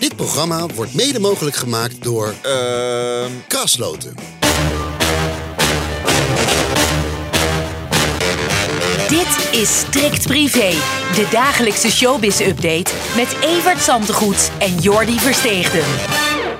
Dit programma wordt mede mogelijk gemaakt door Ehm Krasloten. Dit is Strikt Privé, de dagelijkse showbiz-update met Evert Zantegoed en Jordi Versteegden.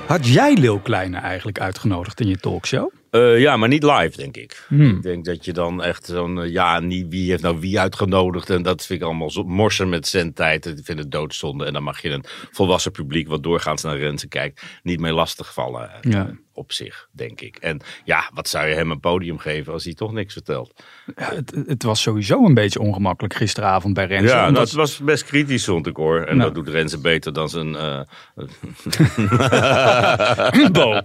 Had jij Leeuw Kleine eigenlijk uitgenodigd in je talkshow? Eh, ja, maar niet live, denk ik. Hmm. Ik denk dat je dan echt zo'n, eh, ja, niet, wie heeft nou wie uitgenodigd. En dat vind ik allemaal zo morsen met zendtijd. Ik vind het doodzonde. En dan mag je een volwassen publiek wat doorgaans naar Renze kijkt, niet mee lastigvallen. Ja. Op zich, denk ik. En ja, wat zou je hem een podium geven als hij toch niks vertelt? Ja, het, het was sowieso een beetje ongemakkelijk gisteravond bij Renze. ja, omdat- het was best kritisch, vond ik hoor. En Nou. dat doet Renze beter dan zijn. eh, Bo.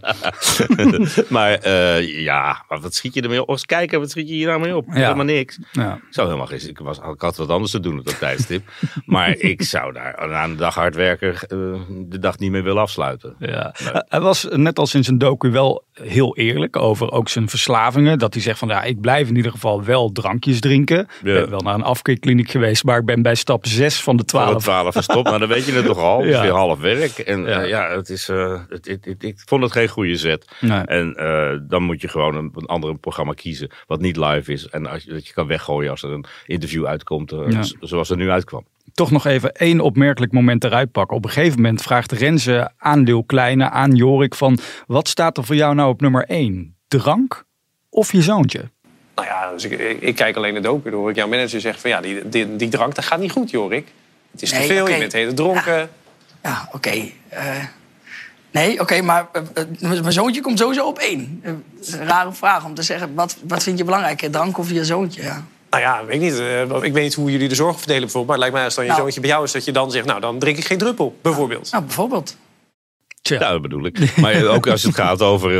maar eh, ja, maar wat schiet je ermee op? Eens kijken, wat schiet je hier nou mee op? Helemaal niks. Ja. Ik zou helemaal geen. Ik, was, ik had wat anders te doen op dat tijdstip. maar ik zou daar aan de dag hard werken eh, de dag niet meer willen afsluiten. Ja. Hij was net als in zijn docu wel heel eerlijk over ook zijn verslavingen. Dat hij zegt van ja, ik blijf in ieder geval wel drankjes drinken. Ik ben wel naar een afkeerkliniek geweest, maar ik ben bij stap 6 van de Alle 12. twaalf verstopt, maar dan weet je het toch al. Het is weer half werk. En Ja. ja het is, eh, het, het- het- ik vond het geen goede zet. Nee. En eh, dan moet je gewoon een, een ander programma kiezen wat niet live is. En als je, dat je kan weggooien als er een interview uitkomt eh, Ja. zoals er nu uitkwam. Toch nog even één opmerkelijk moment eruit pakken. Op een gegeven moment vraagt Renze aan Leeuw Kleine, aan Jorik van... wat staat er voor jou nou op nummer 1? Drank of je zoontje? Nou ja, dus ik, ik, ik kijk alleen de docu. Dan hoor ik jouw manager zeggen van ja, die, die, die drank dat gaat niet goed, Jorik. Het is Nee, te veel, oké. je bent heel dronken. Ja, oké. eh, nee, oké, maar eh, eh, mijn zoontje komt sowieso op één. Een rare vraag om te zeggen, wat, wat vind je belangrijker, drank of je zoontje? Ja. Nou ja, weet ik niet. eh, ik weet niet hoe jullie de zorg verdelen bijvoorbeeld. Maar het lijkt mij als dan je Nou. zoontje bij jou is dat je dan zegt... nou, dan drink ik geen druppel, bijvoorbeeld. Nou, bijvoorbeeld. Tja. Ja, dat bedoel ik. Maar ook als het gaat over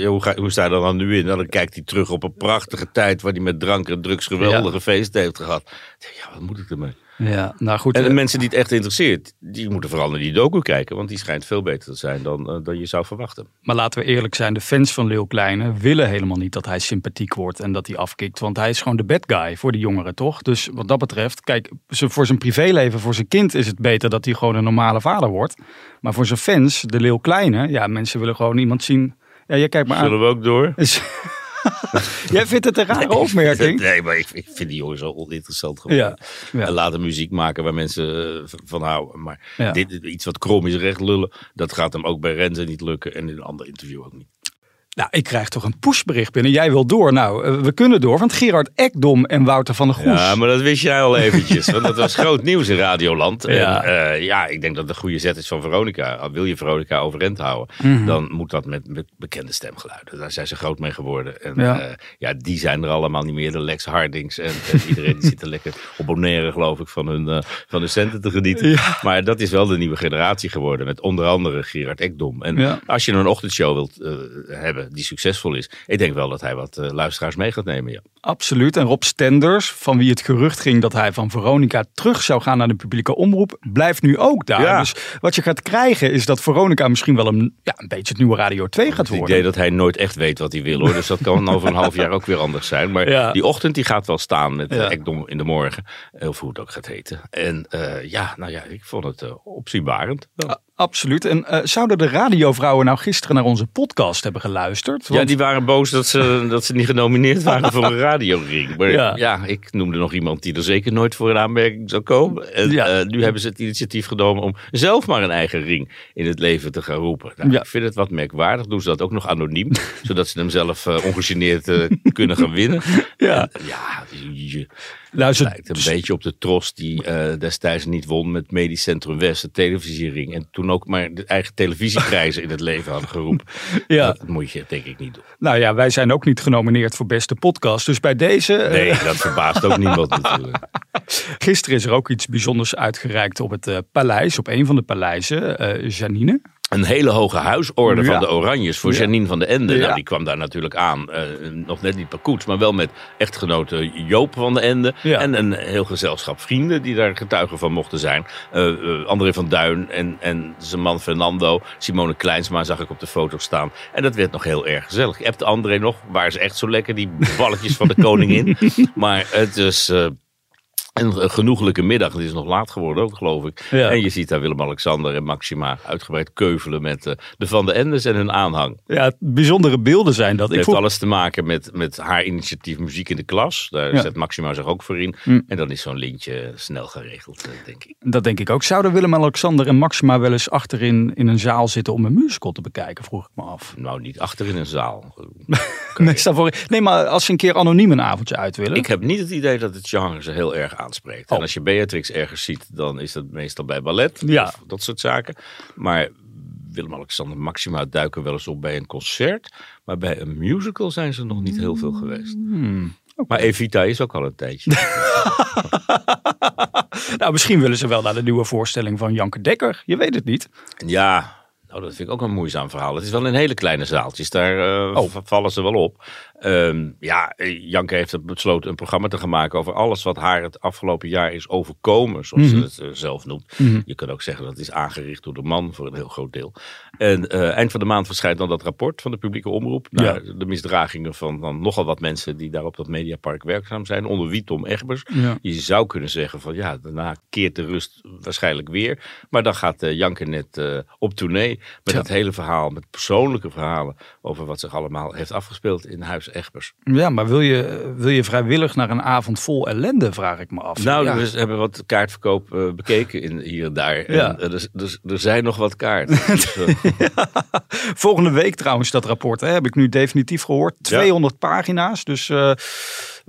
eh, hoe, ga, hoe sta je er dan nu in? Nou, dan kijkt hij terug op een prachtige tijd waar hij met drank en drugs geweldige feesten heeft gehad. Ja, wat moet ik ermee? Ja, nou goed. En de eh, mensen die het echt interesseert, die moeten vooral naar die docu kijken. Want die schijnt veel beter te zijn dan, eh, dan je zou verwachten. Maar laten we eerlijk zijn, de fans van Leeuw Kleine willen helemaal niet dat hij sympathiek wordt en dat hij afkikt. Want hij is gewoon de bad guy voor de jongeren, toch? Dus wat dat betreft, kijk, voor zijn privéleven, voor zijn kind is het beter dat hij gewoon een normale vader wordt. Maar voor zijn fans, de Leeuw Kleine, ja, mensen willen gewoon iemand zien. Ja, jij kijkt maar aan. Zullen we ook door? Jij vindt het een rare opmerking? Nee, maar ik, ik vind die jongen zo oninteressant geworden. Ja, ja. En laten muziek maken waar mensen eh, van houden. Maar Ja. dit, iets wat krom is, recht lullen, dat gaat hem ook bij Renze niet lukken. En in een ander interview ook niet. Nou, ik krijg toch een pushbericht binnen. Jij wil door. Nou, eh, we kunnen door, want Gerard Ekdom en Wouter van der Goes. Ja, maar dat wist jij al eventjes. want dat was groot nieuws in Radioland. Ja. En eh, ja, ik denk dat de goede zet is van Veronica. Wil je Veronica overeind houden, Mhm. dan moet dat met, bekende stemgeluiden. Daar zijn ze groot mee geworden. En Ja. ja, ja die zijn er allemaal niet meer. De Lex Hardings en, en iedereen die zit er lekker op Bonaire, geloof ik, van hun, eh, van hun centen te genieten. Maar dat is wel de nieuwe generatie geworden. Met onder andere Gerard Ekdom. En als je een ochtendshow wilt eh, die succesvol is. Ik denk wel dat hij wat eh, luisteraars mee gaat nemen, ja. Absoluut. En Rob Stenders, van wie het gerucht ging dat hij van Veronica terug zou gaan naar de publieke omroep, blijft nu ook daar. Ja. Dus wat je gaat krijgen is dat Veronica misschien wel een, ja, een beetje het nieuwe Radio 2 gaat Het worden. idee dat hij nooit echt weet wat hij wil hoor. Dus dat kan over een half jaar ook weer anders zijn. Maar Ja. die ochtend die gaat wel staan met Ja. ja. Ekdom in de morgen. Of hoe het ook gaat heten. En eh, ja, nou ja, ik vond het uh, opzienbarend. Absoluut. En eh, zouden de radiovrouwen nou gisteren naar onze podcast hebben geluisterd? Ja, Want- die waren boos dat ze, dat ze niet genomineerd waren voor een radioring. Maar Ja. ja. ik noemde nog iemand die er zeker nooit voor een aanmerking zou komen. En Ja. eh, nu hebben ze het initiatief genomen om zelf maar een eigen ring in het leven te gaan roepen. Nou, Ja. Ik vind het wat merkwaardig. Doen ze dat ook nog anoniem, zodat ze hem zelf eh, ongegeneerd eh, kunnen gaan winnen. Ja. En, ja, je, je Luister, lijkt een beetje op de tros die destijds niet won met Medisch Centrum West, de televisiering. En toen ook maar de eigen televisieprijzen in het leven hadden geroepen. Ja. Dat moet je denk ik niet doen. Nou ja, wij zijn ook niet genomineerd voor beste podcast. Dus bij deze, eh, Nee, dat verbaast ook niemand natuurlijk. gisteren is er ook iets bijzonders uitgereikt op het eh, paleis, op een van de paleizen. Eh, Janine. Een hele hoge huisorde Ja. van de Oranjes voor Ja. Janine van de Ende. Ja. Nou, die kwam daar natuurlijk aan. eh, nog net niet per koets, maar wel met echtgenote Joop van de Ende. En een heel gezelschap vrienden die daar getuigen van mochten zijn. Eh, eh, André van Duin en, en zijn man Fernando. Simone Kleinsma zag ik op de foto staan. En dat werd nog heel erg gezellig. Je hebt André nog, waar ze echt zo lekker, die balletjes van de koningin. Maar het is... een genoeglijke middag. Het is nog laat geworden ook, geloof ik. Ja. En je ziet daar Willem-Alexander en Maxima uitgebreid keuvelen met eh, de Van de Endes en hun aanhang. Ja, bijzondere beelden zijn dat. Het heeft alles te maken met, met haar initiatief Muziek in de Klas. Daar Ja. zet Maxima zich ook voor in. Mm. En dan is zo'n lintje snel geregeld, eh, denk ik. dat denk ik ook. Zouden Willem-Alexander en Maxima wel eens achterin in een zaal zitten om een musical te bekijken? Vroeg ik me af. Nou, niet achter in een zaal. Meestal voor, nee, maar als ze een keer anoniem een avondje uit willen. Ik heb niet het idee dat het genre ze heel erg aanspreekt. Oh. En als je Beatrix ergens ziet, dan is dat meestal bij ballet. Ja. Of dat soort zaken. Maar Willem-Alexander en Maxima duiken wel eens op bij een concert. Maar bij een musical zijn ze nog niet heel veel geweest. Hmm. Maar Evita is ook al een tijdje. Nou, misschien willen ze wel naar de nieuwe voorstelling van Janke Dekker. Je weet het niet. Ja, nou, dat vind ik ook een moeizaam verhaal. Het is wel in hele kleine zaaltjes. Daar eh, Oh. vallen ze wel op. Ehm, ja, eh, Janke heeft besloten een programma te gaan maken over alles wat haar het afgelopen jaar is overkomen, zoals Mhm. ze het eh, zelf noemt. Je kan ook zeggen dat het is aangericht door de man voor een heel groot deel. En eind van de maand verschijnt dan dat rapport van de publieke omroep naar de misdragingen van dan nogal wat mensen die daar op dat mediapark werkzaam zijn, onder wie Tom Egbers. Ja. Je zou kunnen zeggen van ja, daarna keert de rust waarschijnlijk weer. Maar dan gaat Janke net op tournee met Ja. het hele verhaal, met persoonlijke verhalen over wat zich allemaal heeft afgespeeld in Huis Egbers. Ja, maar wil je, wil je vrijwillig naar een avond vol ellende, vraag ik me af. Nou, ja. we hebben wat kaartverkoop eh, bekeken in, hier en daar. En, Ja. dus, er zijn nog wat kaarten. Dus, eh, Volgende week trouwens dat rapport, hè, heb ik nu definitief gehoord. 200 pagina's, dus eh,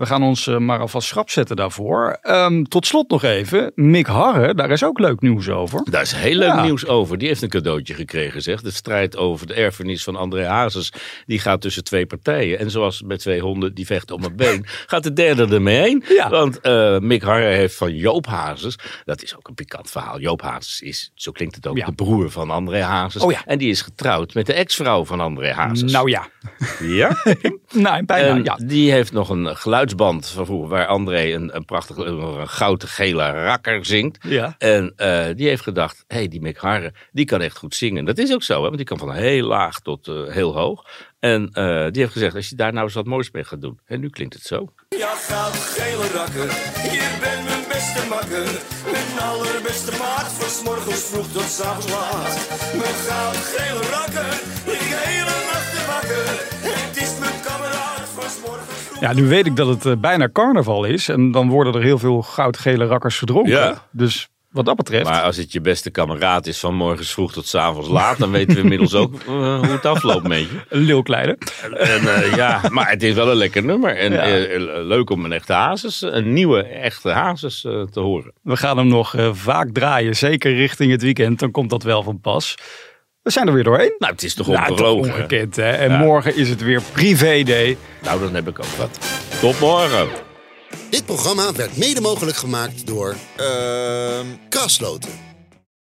we gaan ons eh, maar alvast schrap zetten daarvoor. Ehm, tot slot nog even, Mick Harre, daar is ook leuk nieuws over. Daar is heel leuk Ja. nieuws over. Die heeft een cadeautje gekregen, zeg. De strijd over de erfenis van André Hazes, die gaat tussen twee partijen. En zoals bij twee honden die vechten om een been, gaat de derde ermee heen. Ja. Want eh, Mick Harre heeft van Joop Hazes, dat is ook een pikant verhaal. Joop Hazes is, zo klinkt het ook, Ja. de broer van André Hazes. Oh. En die is getrouwd met de ex-vrouw van André Hazes. Nou ja, ja. nou, bijna, En ja. die heeft nog een geluidsband van vroeger waar André een, een prachtige, een gouden gele rakker zingt. Ja. En eh, die heeft gedacht, hé, hey, die Mick Harre, die kan echt goed zingen. Dat is ook zo, hè, want die kan van heel laag tot eh, heel hoog. En eh, die heeft gezegd, als je daar nou eens wat moois mee gaat doen. En nu klinkt het zo. Ja, goud gele rakker, hier ben mijn beste makker. Mijn allerbeste maat, van morgens vroeg tot 's avonds laat. Mijn goud gele rakker, lig hele nachten wakker. Ja, nu weet ik dat het eh, bijna carnaval is en dan worden er heel veel goudgele rakkers verdronken. Ja. Dus wat dat betreft... Maar als het je beste kameraad is van morgens vroeg tot 's avonds laat, dan weten we inmiddels ook eh, hoe het afloopt met je. Een leeuwkleine. En eh, ja, maar het is wel een lekker nummer. En Ja. leuk om een echte hazes, een nieuwe echte hazes te horen. We gaan hem nog vaak draaien, zeker richting het weekend. Dan komt dat wel van pas. We zijn er weer doorheen. Nou, het is toch Nou, ongelooflijk. hè? ongekend, hè? En Ja. morgen is het weer privé day. Nou, dan heb ik ook wat. Tot morgen. Dit programma werd mede mogelijk gemaakt door Ehm... Krasloten.